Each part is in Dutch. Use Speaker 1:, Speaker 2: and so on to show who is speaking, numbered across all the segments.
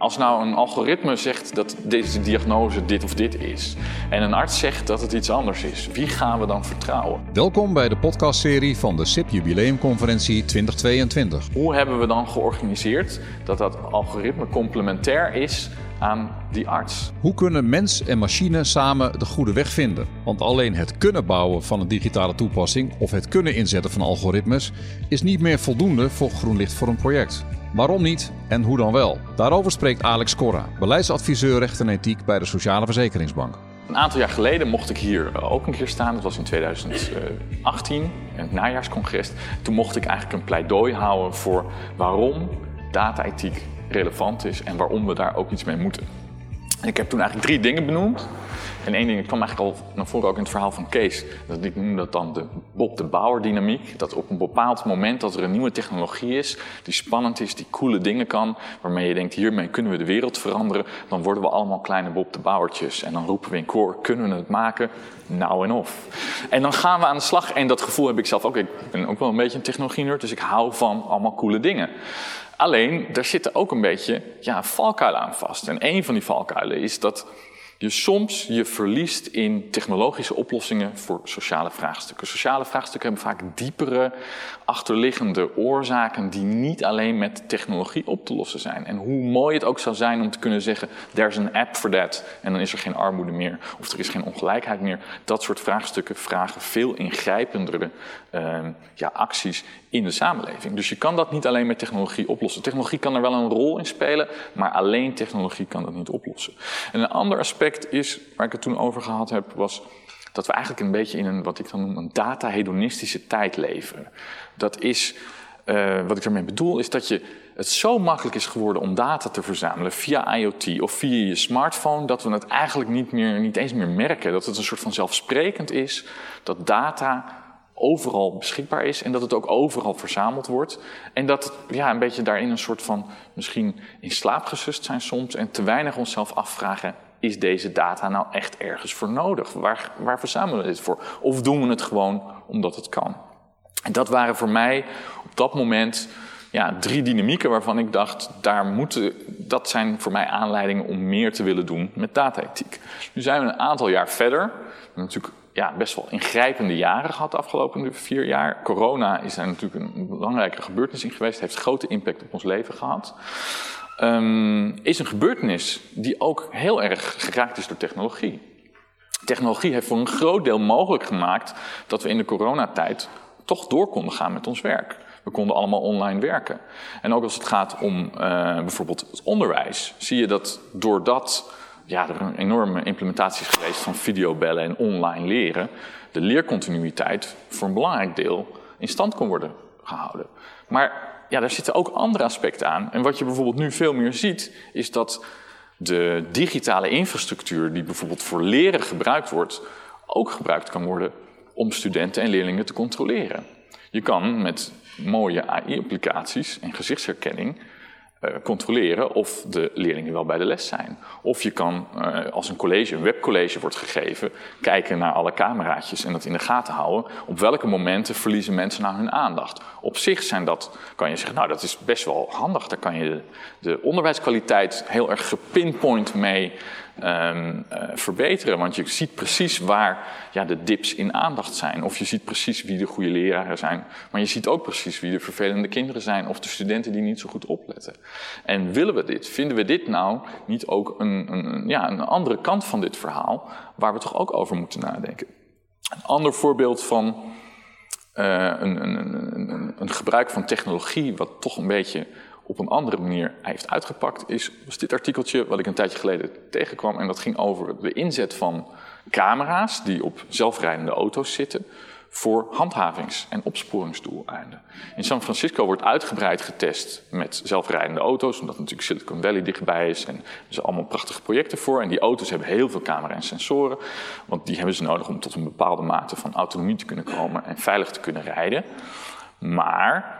Speaker 1: Als nou een algoritme zegt dat deze diagnose dit of dit is en een arts zegt dat het iets anders is, wie gaan we dan vertrouwen?
Speaker 2: Welkom bij de podcastserie van de SIP Jubileumconferentie 2022.
Speaker 1: Hoe hebben we dan georganiseerd dat dat algoritme complementair is aan die arts?
Speaker 2: Hoe kunnen mens en machine samen de goede weg vinden? Want alleen het kunnen bouwen van een digitale toepassing of het kunnen inzetten van algoritmes is niet meer voldoende voor groen licht voor een project. Waarom niet en hoe dan wel? Daarover spreekt Alex Corra, beleidsadviseur recht en ethiek bij de Sociale Verzekeringsbank.
Speaker 1: Een aantal jaar geleden mocht ik hier ook een keer staan. Dat was in 2018, in het najaarscongres. Toen mocht ik eigenlijk een pleidooi houden voor waarom data-ethiek relevant is en waarom we daar ook iets mee moeten. Ik heb toen eigenlijk drie dingen benoemd. En één ding kwam eigenlijk al naar voren ook in het verhaal van Kees. Dat ik noem dat dan de Bob de Bauer dynamiek. Dat op een bepaald moment dat er een nieuwe technologie is, die spannend is, die coole dingen kan, waarmee je denkt hiermee kunnen we de wereld veranderen, dan worden we allemaal kleine Bob de Bauertjes. En dan roepen we in koor, kunnen we het maken? Nou en of. En dan gaan we aan de slag. En dat gevoel heb ik zelf ook. Ik ben ook wel een beetje een technologie-nerd, dus ik hou van allemaal coole dingen. Alleen, daar zitten ook een beetje ja, valkuilen aan vast. En een van die valkuilen is dat je soms je verliest in technologische oplossingen voor sociale vraagstukken. Sociale vraagstukken hebben vaak diepere, achterliggende oorzaken die niet alleen met technologie op te lossen zijn. En hoe mooi het ook zou zijn om te kunnen zeggen, there's an app for that, en dan is er geen armoede meer, of er is geen ongelijkheid meer. Dat soort vraagstukken vragen veel ingrijpendere uh, ja, acties in de samenleving. Dus je kan dat niet alleen met technologie oplossen. Technologie kan er wel een rol in spelen, maar alleen technologie kan dat niet oplossen. En een ander aspect is, waar ik het toen over gehad heb, was dat we eigenlijk een beetje in een, wat ik dan noem, een data-hedonistische tijd leven. Dat is, uh, wat ik daarmee bedoel, is dat je, het zo makkelijk is geworden om data te verzamelen via IoT of via je smartphone, dat we het eigenlijk niet, meer, niet eens meer merken. Dat het een soort van zelfsprekend is dat data overal beschikbaar is en dat het ook overal verzameld wordt. En dat ja, een beetje daarin een soort van misschien in slaap gesust zijn soms en te weinig onszelf afvragen: is deze data nou echt ergens voor nodig? Waar, waar verzamelen we dit voor? Of doen we het gewoon omdat het kan? En dat waren voor mij op dat moment ja, drie dynamieken waarvan ik dacht, daar moeten, dat zijn voor mij aanleidingen om meer te willen doen met data-ethiek. Nu zijn we een aantal jaar verder. Natuurlijk ja, best wel ingrijpende jaren gehad de afgelopen vier jaar. Corona is daar natuurlijk een belangrijke gebeurtenis in geweest, heeft grote impact op ons leven gehad. Um, is een gebeurtenis die ook heel erg geraakt is door technologie. Technologie heeft voor een groot deel mogelijk gemaakt dat we in de coronatijd toch door konden gaan met ons werk. We konden allemaal online werken. En ook als het gaat om uh, bijvoorbeeld het onderwijs, zie je dat doordat ja, er een enorme implementatie is geweest van videobellen en online leren, de leercontinuïteit voor een belangrijk deel in stand kon worden gehouden. Maar ja, daar zitten ook andere aspecten aan. En wat je bijvoorbeeld nu veel meer ziet, is dat de digitale infrastructuur die bijvoorbeeld voor leren gebruikt wordt, ook gebruikt kan worden om studenten en leerlingen te controleren. Je kan met mooie AI-applicaties en gezichtsherkenning controleren of de leerlingen wel bij de les zijn. Of je kan, uh, als een college, een webcollege wordt gegeven, kijken naar alle cameraatjes en dat in de gaten houden. Op welke momenten verliezen mensen nou hun aandacht? Op zich zijn dat, kan je zeggen, nou dat is best wel handig. Daar kan je de onderwijskwaliteit heel erg gepinpoint mee um, uh, verbeteren. Want je ziet precies waar ja, de dips in aandacht zijn. Of je ziet precies wie de goede leraren zijn. Maar je ziet ook precies wie de vervelende kinderen zijn. Of de studenten die niet zo goed opletten. En willen we dit? Vinden we dit nou niet ook een, een, ja, een andere kant van dit verhaal. Waar we toch ook over moeten nadenken? Een ander voorbeeld van uh, een, een, een gebruik van technologie. Wat toch een beetje op een andere manier heeft uitgepakt, is, dit artikeltje wat ik een tijdje geleden tegenkwam. En dat ging over de inzet van camera's die op zelfrijdende auto's zitten voor handhavings- en opsporingsdoeleinden. In San Francisco wordt uitgebreid getest met zelfrijdende auto's, omdat natuurlijk Silicon Valley dichtbij is. En er zijn allemaal prachtige projecten voor. En die auto's hebben heel veel camera en sensoren, want die hebben ze nodig om tot een bepaalde mate van autonomie te kunnen komen en veilig te kunnen rijden. Maar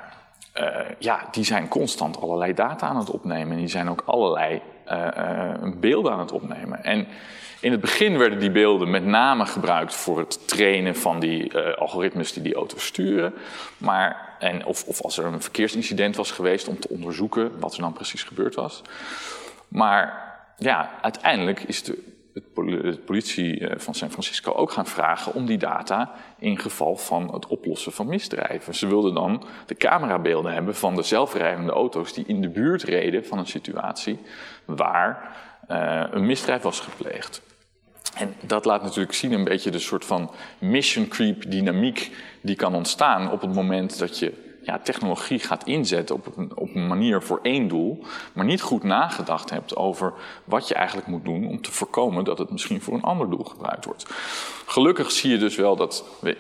Speaker 1: uh, ja, die zijn constant allerlei data aan het opnemen. En die zijn ook allerlei uh, uh, beelden aan het opnemen. En in het begin werden die beelden met name gebruikt voor het trainen van die algoritmes die die auto's sturen. Maar, en of, of als er een verkeersincident was geweest om te onderzoeken wat er dan precies gebeurd was. Maar ja, uiteindelijk is de, het, politie eh, van San Francisco ook gaan vragen om die data in geval van het oplossen van misdrijven. Ze wilden dan de camerabeelden hebben van de zelfrijdende auto's die in de buurt reden van een situatie waar uh, een misdrijf was gepleegd. En dat laat natuurlijk zien een beetje de soort van mission creep dynamiek die kan ontstaan op het moment dat je ja, technologie gaat inzetten op een, op een manier voor één doel, maar niet goed nagedacht hebt over wat je eigenlijk moet doen om te voorkomen dat het misschien voor een ander doel gebruikt wordt. Gelukkig zie je dus wel dat we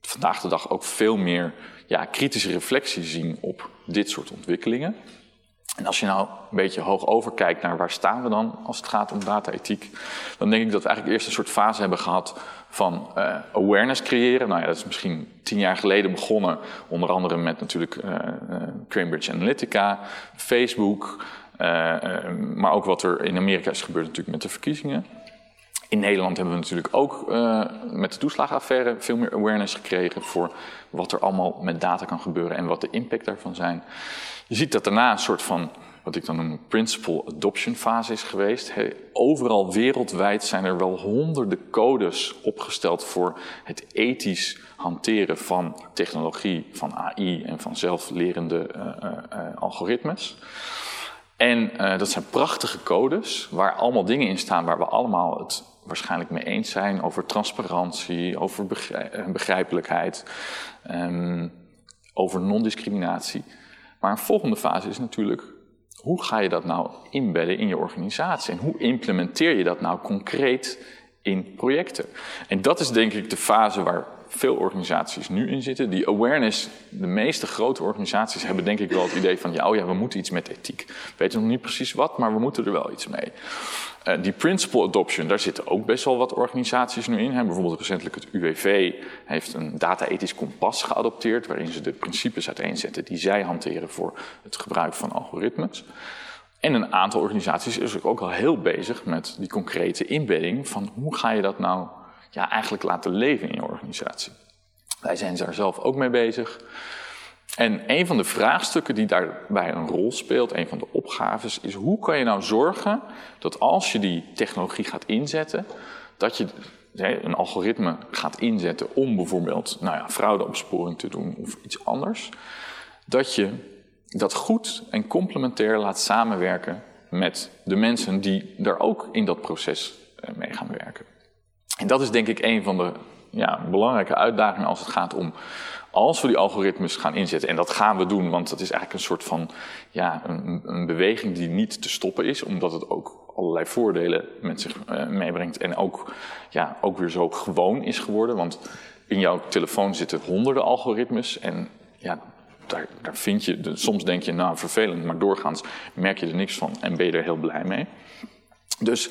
Speaker 1: vandaag de dag ook veel meer ja, kritische reflectie zien op dit soort ontwikkelingen. En als je nou een beetje hoog overkijkt naar waar staan we dan als het gaat om data-ethiek, dan denk ik dat we eigenlijk eerst een soort fase hebben gehad van uh, awareness creëren. Nou ja, dat is misschien tien jaar geleden begonnen, onder andere met natuurlijk uh, Cambridge Analytica, Facebook, maar ook wat er in Amerika is gebeurd natuurlijk met de verkiezingen. In Nederland hebben we natuurlijk ook met de toeslagenaffaire veel meer awareness gekregen voor wat er allemaal met data kan gebeuren en wat de impact daarvan zijn. Je ziet dat daarna een soort van, wat ik dan noem, principal adoption fase is geweest. overal wereldwijd zijn er wel honderden codes opgesteld voor het ethisch hanteren van technologie, van AI en van zelflerende uh, uh, algoritmes. En uh, dat zijn prachtige codes waar allemaal dingen in staan waar we allemaal het waarschijnlijk mee eens zijn over transparantie, over begrijpelijkheid, um, over non-discriminatie. Maar een volgende fase is natuurlijk, hoe ga je dat nou inbedden in je organisatie? En hoe implementeer je dat nou concreet in projecten? En dat is denk ik de fase waar veel organisaties nu in zitten. Die awareness, de meeste grote organisaties hebben denk ik wel het idee van... ja, oh ja, we moeten iets met ethiek. We weten nog niet precies wat, maar we moeten er wel iets mee. Uh, die principle adoption, daar zitten ook best wel wat organisaties nu in. Hè. Bijvoorbeeld recentelijk het UWV heeft een data-ethisch kompas geadopteerd... waarin ze de principes uiteenzetten die zij hanteren voor het gebruik van algoritmes. En een aantal organisaties is ook al heel bezig met die concrete inbedding van hoe ga je dat nou ja, eigenlijk laten leven in je organisatie. Wij zijn daar zelf ook mee bezig. En een van de vraagstukken die daarbij een rol speelt, een van de opgaves, is hoe kan je nou zorgen dat als je die technologie gaat inzetten, dat je een algoritme gaat inzetten om bijvoorbeeld nou ja, fraudeopsporing te doen of iets anders, dat je dat goed en complementair laat samenwerken met de mensen die daar ook in dat proces eh, mee gaan werken. En dat is denk ik een van de ja, belangrijke uitdagingen als het gaat om als we die algoritmes gaan inzetten, en dat gaan we doen, want dat is eigenlijk een soort van ja, een, een beweging die niet te stoppen is, omdat het ook allerlei voordelen met zich uh, meebrengt en ook, ja, ook weer zo gewoon is geworden. Want in jouw telefoon zitten honderden algoritmes en ja, daar, daar vind je, soms denk je, nou vervelend, maar doorgaans merk je er niks van en ben je er heel blij mee. Dus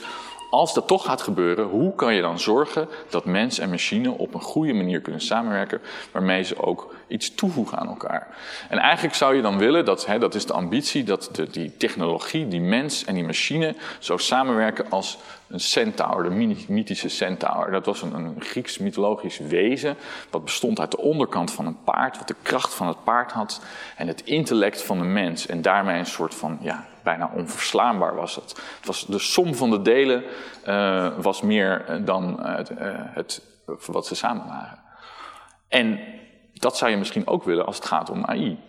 Speaker 1: als dat toch gaat gebeuren, hoe kan je dan zorgen dat mens en machine op een goede manier kunnen samenwerken, waarmee ze ook iets toevoegen aan elkaar? En eigenlijk zou je dan willen, dat, hè, dat is de ambitie, dat de, die technologie, die mens en die machine zo samenwerken als een centaur, de mythische centaur. Dat was een, een Grieks mythologisch wezen, dat bestond uit de onderkant van een paard, wat de kracht van het paard had en het intellect van de mens. En daarmee een soort van, ja, bijna onverslaanbaar was het. het was, de som van de delen uh, was meer eh, dan het, uh, het, wat ze samen waren. En dat zou je misschien ook willen als het gaat om AI.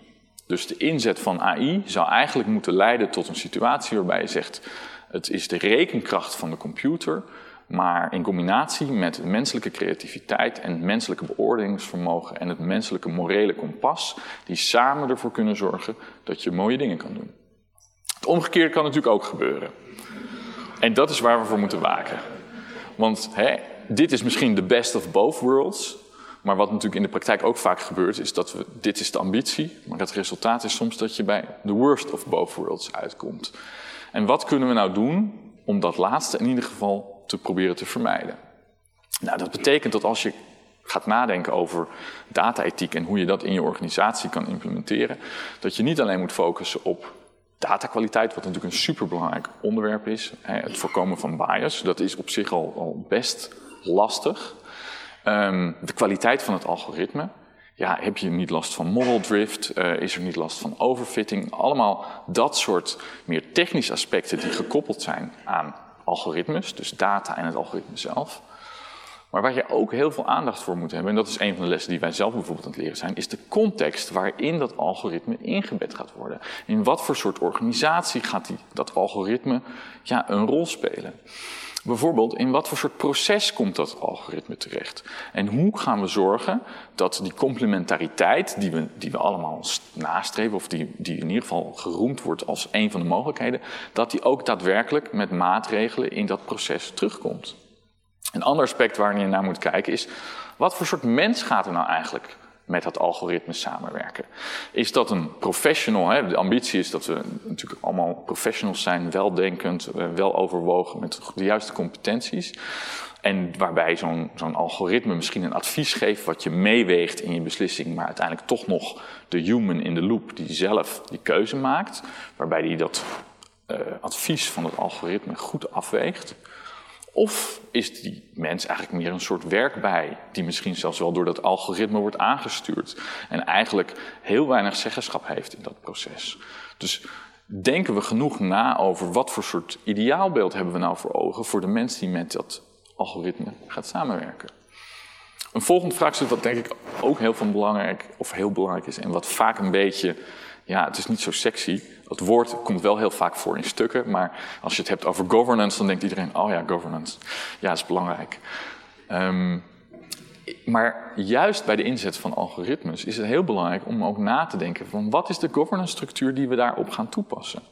Speaker 1: Dus de inzet van AI zou eigenlijk moeten leiden tot een situatie waarbij je zegt: het is de rekenkracht van de computer, maar in combinatie met menselijke creativiteit en het menselijke beoordelingsvermogen en het menselijke morele kompas, die samen ervoor kunnen zorgen dat je mooie dingen kan doen. Het omgekeerde kan natuurlijk ook gebeuren. En dat is waar we voor moeten waken. Want hè, dit is misschien de best of both worlds. Maar wat natuurlijk in de praktijk ook vaak gebeurt, is dat we, dit is de ambitie, maar het resultaat is soms dat je bij de worst of both worlds uitkomt. En wat kunnen we nou doen om dat laatste in ieder geval te proberen te vermijden? Nou, dat betekent dat als je gaat nadenken over data-ethiek en hoe je dat in je organisatie kan implementeren, dat je niet alleen moet focussen op datakwaliteit, wat natuurlijk een superbelangrijk onderwerp is. Het voorkomen van bias, dat is op zich al, al best lastig. Um, de kwaliteit van het algoritme. ja, heb je niet last van model drift? Uh, is er niet last van overfitting? Allemaal dat soort meer technische aspecten die gekoppeld zijn aan algoritmes, dus data en het algoritme zelf. Maar waar je ook heel veel aandacht voor moet hebben, en dat is een van de lessen die wij zelf bijvoorbeeld aan het leren zijn, is de context waarin dat algoritme ingebed gaat worden. In wat voor soort organisatie gaat die, dat algoritme ja, een rol spelen? Bijvoorbeeld, in wat voor soort proces komt dat algoritme terecht? En hoe gaan we zorgen dat die complementariteit, die we, die we allemaal nastreven, of die, die in ieder geval geroemd wordt als een van de mogelijkheden, dat die ook daadwerkelijk met maatregelen in dat proces terugkomt? Een ander aspect waar je naar moet kijken is, wat voor soort mens gaat er nou eigenlijk met dat algoritme samenwerken? Is dat een professional? Hè? De ambitie is dat we natuurlijk allemaal professionals zijn, weldenkend, eh, wel overwogen, met de juiste competenties. En waarbij zo'n algoritme misschien een advies geeft wat je meeweegt in je beslissing, maar uiteindelijk toch nog de human in de loop die zelf die keuze maakt, waarbij die dat uh, advies van het algoritme goed afweegt. Of is die mens eigenlijk meer een soort werkbij, die misschien zelfs wel door dat algoritme wordt aangestuurd en eigenlijk heel weinig zeggenschap heeft in dat proces. Dus denken we genoeg na over wat voor soort ideaalbeeld hebben we nou voor ogen voor de mens die met dat algoritme gaat samenwerken? Een volgend vraagstuk wat denk ik ook heel van belangrijk of heel belangrijk is en wat vaak een beetje, ja, het is niet zo sexy, het woord komt wel heel vaak voor in stukken, maar als je het hebt over governance, dan denkt iedereen: oh ja, governance. Ja, dat is belangrijk. Um, maar juist bij de inzet van algoritmes is het heel belangrijk om ook na te denken van wat is de governance structuur die we daarop gaan toepassen.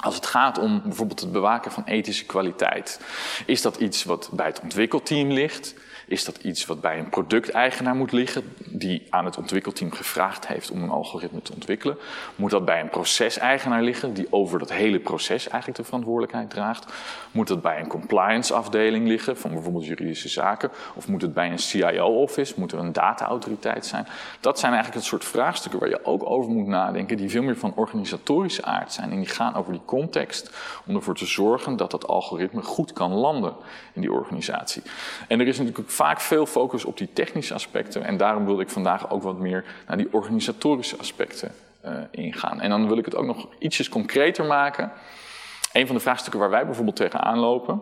Speaker 1: Als het gaat om bijvoorbeeld het bewaken van ethische kwaliteit, is dat iets wat bij het ontwikkelteam ligt? Is dat iets wat bij een producteigenaar moet liggen, die aan het ontwikkelteam gevraagd heeft om een algoritme te ontwikkelen? Moet dat bij een proceseigenaar liggen, die over dat hele proces eigenlijk de verantwoordelijkheid draagt? Moet dat bij een compliance afdeling liggen, van bijvoorbeeld juridische zaken? Of moet het bij een CIO-office? Moet er een data-autoriteit zijn? Dat zijn eigenlijk het soort vraagstukken waar je ook over moet nadenken, die veel meer van organisatorische aard zijn. En die gaan over die context, om ervoor te zorgen dat dat algoritme goed kan landen in die organisatie. En er is natuurlijk vaak veel focus op die technische aspecten. En daarom wilde ik vandaag ook wat meer naar die organisatorische aspecten uh, ingaan. En dan wil ik het ook nog ietsjes concreter maken. Een van de vraagstukken waar wij bijvoorbeeld tegenaan lopen,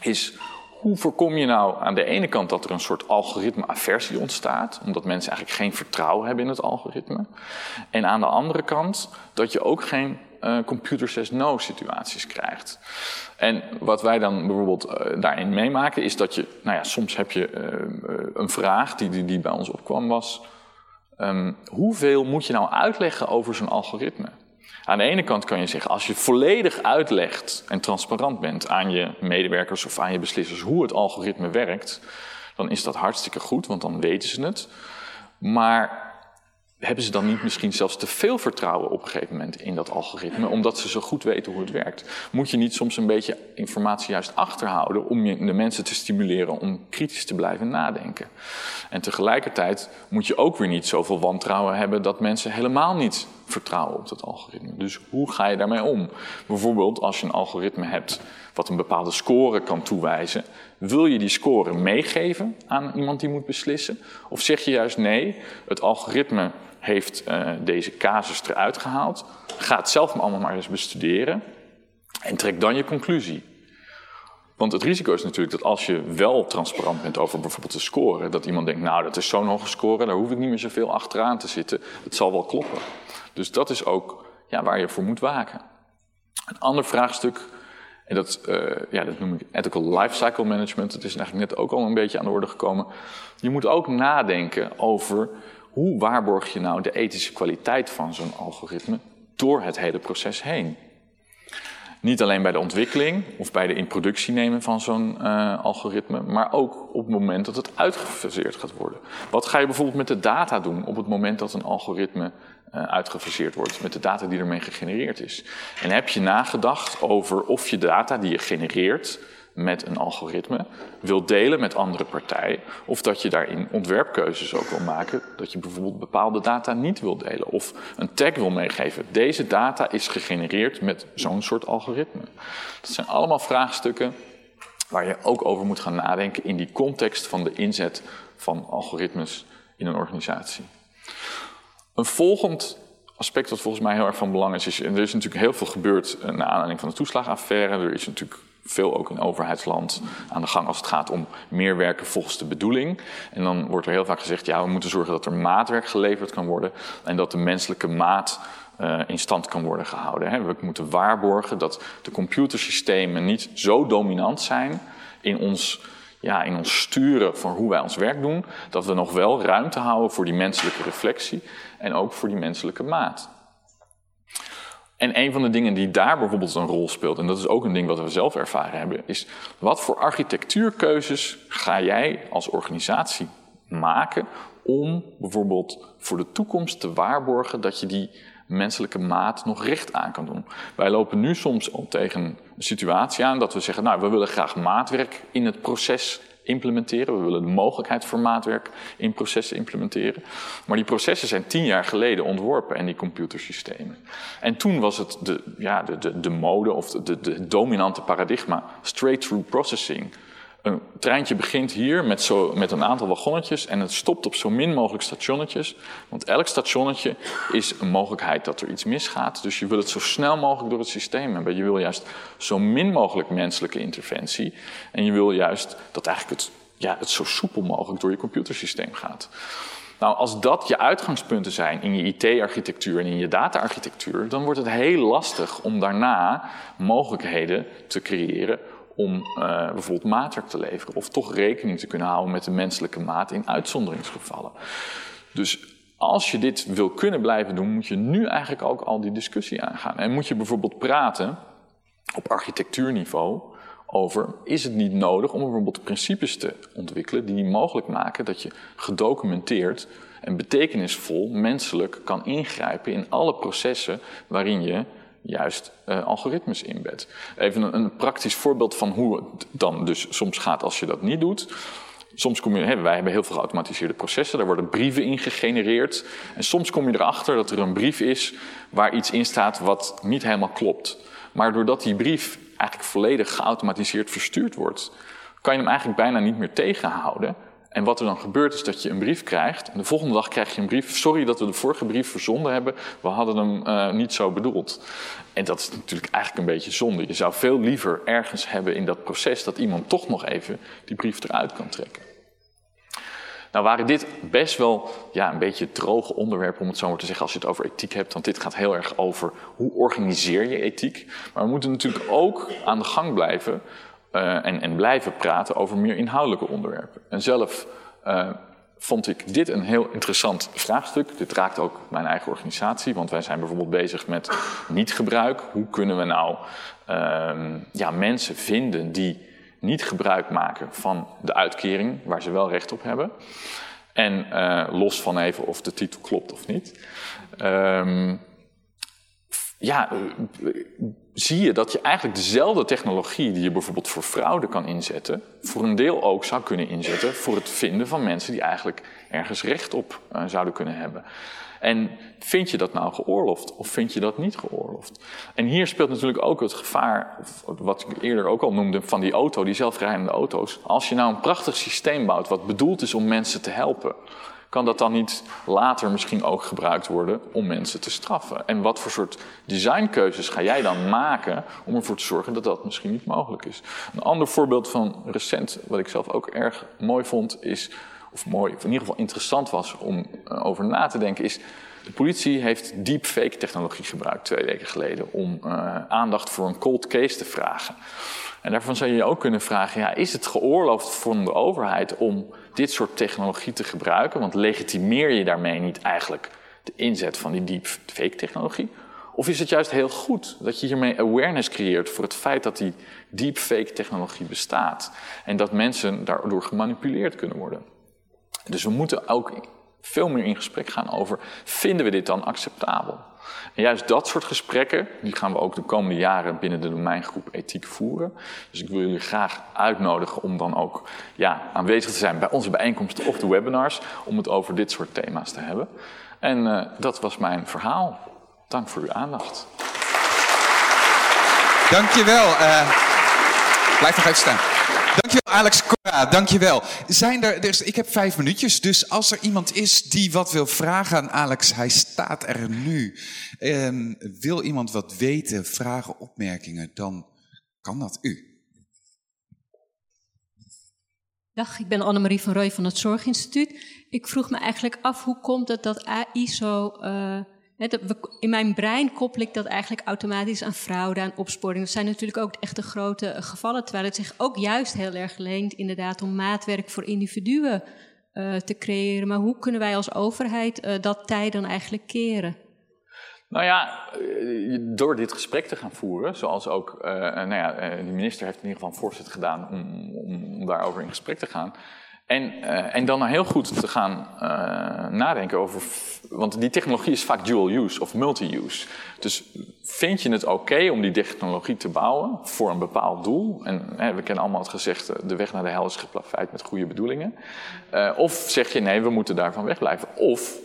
Speaker 1: is hoe voorkom je nou aan de ene kant dat er een soort algoritme-aversie ontstaat, omdat mensen eigenlijk geen vertrouwen hebben in het algoritme. En aan de andere kant dat je ook geen uh, computer says no situaties krijgt. En wat wij dan bijvoorbeeld uh, daarin meemaken is dat je, nou ja, soms heb je uh, een vraag die, die, bij ons opkwam was, um, hoeveel moet je nou uitleggen over zo'n algoritme? Aan de ene kant kan je zeggen, als je volledig uitlegt en transparant bent aan je medewerkers of aan je beslissers hoe het algoritme werkt, dan is dat hartstikke goed, want dan weten ze het. Maar hebben ze dan niet misschien zelfs te veel vertrouwen op een gegeven moment in dat algoritme, omdat ze zo goed weten hoe het werkt? Moet je niet soms een beetje informatie juist achterhouden om de mensen te stimuleren om kritisch te blijven nadenken? En tegelijkertijd moet je ook weer niet zoveel wantrouwen hebben dat mensen helemaal niet vertrouwen op dat algoritme. Dus hoe ga je daarmee om? Bijvoorbeeld als je een algoritme hebt wat een bepaalde score kan toewijzen, wil je die score meegeven aan iemand die moet beslissen? Of zeg je juist nee, het algoritme heeft uh, deze casus eruit gehaald. Ga het zelf allemaal maar eens bestuderen. En trek dan je conclusie. Want het risico is natuurlijk dat als je wel transparant bent over bijvoorbeeld de score, dat iemand denkt, nou dat is zo'n hoge score, daar hoef ik niet meer zoveel achteraan te zitten. Het zal wel kloppen. Dus dat is ook ja, waar je voor moet waken. Een ander vraagstuk, en dat, uh, ja, dat noem ik ethical lifecycle management, dat is eigenlijk net ook al een beetje aan de orde gekomen. Je moet ook nadenken over hoe waarborg je nou de ethische kwaliteit van zo'n algoritme door het hele proces heen? Niet alleen bij de ontwikkeling of bij de in productie nemen van zo'n uh, algoritme, maar ook op het moment dat het uitgefaseerd gaat worden. Wat ga je bijvoorbeeld met de data doen op het moment dat een algoritme uh, uitgefaseerd wordt, met de data die ermee gegenereerd is? En heb je nagedacht over of je data die je genereert met een algoritme wil delen met andere partijen. Of dat je daarin ontwerpkeuzes ook wil maken. Dat je bijvoorbeeld bepaalde data niet wil delen. Of een tag wil meegeven. Deze data is gegenereerd met zo'n soort algoritme. Dat zijn allemaal vraagstukken waar je ook over moet gaan nadenken in die context van de inzet van algoritmes in een organisatie. Een volgend aspect dat volgens mij heel erg van belang is, is er is natuurlijk heel veel gebeurd uh, naar aanleiding van de toeslagaffaire. Er is natuurlijk veel ook in overheidsland aan de gang als het gaat om meer werken volgens de bedoeling. En dan wordt er heel vaak gezegd, ja, we moeten zorgen dat er maatwerk geleverd kan worden en dat de menselijke maat uh, in stand kan worden gehouden. We moeten waarborgen dat de computersystemen niet zo dominant zijn in ons, ja, in ons sturen van hoe wij ons werk doen, dat we nog wel ruimte houden voor die menselijke reflectie en ook voor die menselijke maat. En een van de dingen die daar bijvoorbeeld een rol speelt, en dat is ook een ding wat we zelf ervaren hebben, is wat voor architectuurkeuzes ga jij als organisatie maken om bijvoorbeeld voor de toekomst te waarborgen dat je die menselijke maat nog recht aan kan doen. Wij lopen nu soms al tegen een situatie aan dat we zeggen, nou, we willen graag maatwerk in het proces implementeren. We willen de mogelijkheid voor maatwerk in processen implementeren. Maar die processen zijn tien jaar geleden ontworpen en die computersystemen. En toen was het de, ja, de, de, de mode of de, de, de dominante paradigma straight-through processing. Een treintje begint hier met, zo, met een aantal wagonnetjes en het stopt op zo min mogelijk stationnetjes. Want elk stationnetje is een mogelijkheid dat er iets misgaat. Dus je wil het zo snel mogelijk door het systeem hebben. Je wil juist zo min mogelijk menselijke interventie. En je wil juist dat eigenlijk het, ja, het zo soepel mogelijk door je computersysteem gaat. Nou, als dat je uitgangspunten zijn in je IT-architectuur en in je data-architectuur, dan wordt het heel lastig om daarna mogelijkheden te creëren om uh, bijvoorbeeld maatwerk te leveren. Of toch rekening te kunnen houden met de menselijke maat in uitzonderingsgevallen. Dus als je dit wil kunnen blijven doen, moet je nu eigenlijk ook al die discussie aangaan. En moet je bijvoorbeeld praten op architectuurniveau over, is het niet nodig om bijvoorbeeld principes te ontwikkelen die mogelijk maken dat je gedocumenteerd en betekenisvol menselijk kan ingrijpen in alle processen waarin je juist uh, algoritmes inbedt. Even een, een, praktisch voorbeeld van hoe het dan dus soms gaat als je dat niet doet. Soms kom je, wij hebben heel veel geautomatiseerde processen, daar worden brieven in gegenereerd. En soms kom je erachter dat er een brief is waar iets in staat wat niet helemaal klopt. Maar doordat die brief eigenlijk volledig geautomatiseerd verstuurd wordt, kan je hem eigenlijk bijna niet meer tegenhouden. En wat er dan gebeurt is dat je een brief krijgt. En de volgende dag krijg je een brief. Sorry dat we de vorige brief verzonden hebben. We hadden hem uh, niet zo bedoeld. En dat is natuurlijk eigenlijk een beetje zonde. Je zou veel liever ergens hebben in dat proces dat iemand toch nog even die brief eruit kan trekken. Nou waren dit best wel ja, een beetje droge onderwerpen, om het zo maar te zeggen, als je het over ethiek hebt. Want dit gaat heel erg over hoe organiseer je ethiek. Maar we moeten natuurlijk ook aan de gang blijven uh, en, en, blijven praten over meer inhoudelijke onderwerpen. En zelf uh, vond ik dit een heel interessant vraagstuk. Dit raakt ook mijn eigen organisatie, want wij zijn bijvoorbeeld bezig met niet-gebruik. Hoe kunnen we nou uh, ja, mensen vinden die niet gebruik maken van de uitkering waar ze wel recht op hebben? En uh, los van even of de titel klopt of niet. Ehm, ja, zie je dat je eigenlijk dezelfde technologie die je bijvoorbeeld voor fraude kan inzetten, voor een deel ook zou kunnen inzetten voor het vinden van mensen die eigenlijk ergens recht op uh, zouden kunnen hebben. En vind je dat nou geoorloofd of vind je dat niet geoorloofd? En hier speelt natuurlijk ook het gevaar, wat ik eerder ook al noemde, van die auto, die zelfrijdende auto's. Als je nou een prachtig systeem bouwt wat bedoeld is om mensen te helpen, kan dat dan niet later misschien ook gebruikt worden om mensen te straffen? En wat voor soort designkeuzes ga jij dan maken om ervoor te zorgen dat dat misschien niet mogelijk is? Een ander voorbeeld van recent, wat ik zelf ook erg mooi vond, is, of mooi, of in ieder geval interessant was om uh, over na te denken, is. De politie heeft deepfake technologie gebruikt twee weken geleden om uh, aandacht voor een cold case te vragen. En daarvan zou je je ook kunnen vragen, ja, is het geoorloofd van de overheid om dit soort technologie te gebruiken? Want legitimeer je daarmee niet eigenlijk de inzet van die deepfake technologie? Of is het juist heel goed dat je hiermee awareness creëert voor het feit dat die deepfake technologie bestaat en dat mensen daardoor gemanipuleerd kunnen worden? Dus we moeten ook veel meer in gesprek gaan over, vinden we dit dan acceptabel? En juist dat soort gesprekken, die gaan we ook de komende jaren binnen de domeingroep ethiek voeren. Dus ik wil jullie graag uitnodigen om dan ook ja, aanwezig te zijn bij onze bijeenkomsten of de webinars, om het over dit soort thema's te hebben. En uh, dat was mijn verhaal. Dank voor uw aandacht.
Speaker 3: Dankjewel. Uh, blijf nog even staan. Dankjewel. Alex Cora, dankjewel. Zijn er, ik heb vijf minuutjes, dus als er iemand is die wat wil vragen aan Alex, hij staat er nu. Ehm, wil iemand wat weten, vragen, opmerkingen, dan kan dat u.
Speaker 4: Dag, ik ben Annemarie van Rooij van het Zorginstituut. Ik vroeg me eigenlijk af, hoe komt het dat AI zo... Uh, in mijn brein koppel ik dat eigenlijk automatisch aan fraude, aan opsporing. Dat zijn natuurlijk ook echt de grote gevallen, terwijl het zich ook juist heel erg leent inderdaad om maatwerk voor individuen uh, te creëren. Maar hoe kunnen wij als overheid uh, dat tij dan eigenlijk keren?
Speaker 1: Nou ja, door dit gesprek te gaan voeren, zoals ook nou ja, de minister heeft in ieder geval een voorzet gedaan om, om daarover in gesprek te gaan. En, uh, en dan heel goed te gaan uh, nadenken over. Want die technologie is vaak dual use of multi-use. Dus vind je het oké om die technologie te bouwen voor een bepaald doel? En hè, we kennen allemaal het gezegde: de weg naar de hel is geplaveid met goede bedoelingen. Of zeg je nee, we moeten daarvan wegblijven. Of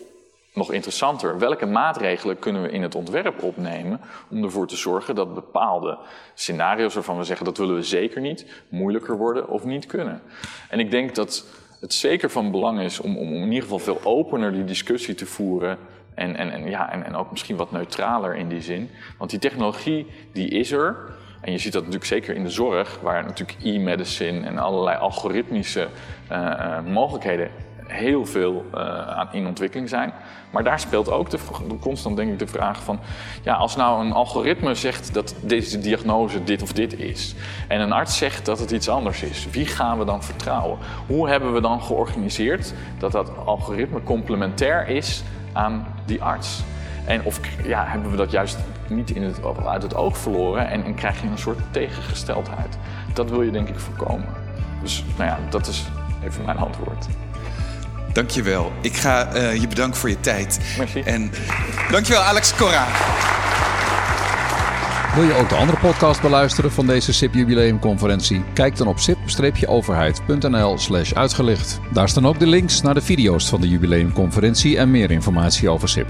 Speaker 1: nog interessanter, welke maatregelen kunnen we in het ontwerp opnemen om ervoor te zorgen dat bepaalde scenario's waarvan we zeggen dat willen we zeker niet, moeilijker worden of niet kunnen. En ik denk dat het zeker van belang is om, om in ieder geval veel opener die discussie te voeren en, en, en, ja, en, en ook misschien wat neutraler in die zin. Want die technologie die is er. En je ziet dat natuurlijk zeker in de zorg, waar natuurlijk e-medicine en allerlei algoritmische uh, uh, mogelijkheden heel veel uh, aan in ontwikkeling zijn. Maar daar speelt ook de, constant denk ik de vraag van... ja, als nou een algoritme zegt dat deze diagnose dit of dit is... en een arts zegt dat het iets anders is, wie gaan we dan vertrouwen? Hoe hebben we dan georganiseerd dat dat algoritme complementair is aan die arts? En of ja, hebben we dat juist niet in het, uit het oog verloren en, en krijg je een soort tegengesteldheid? Dat wil je denk ik voorkomen. Dus nou ja, dat is even mijn antwoord.
Speaker 3: Dankjewel. Ik ga uh, je bedanken voor je tijd.
Speaker 1: Merci.
Speaker 3: En dankjewel Alex Cora.
Speaker 2: Wil je ook de andere podcast beluisteren van deze SIP jubileumconferentie? Kijk dan op sip-overheid.nl slash uitgelicht. Daar staan ook de links naar de video's van de jubileumconferentie en meer informatie over SIP.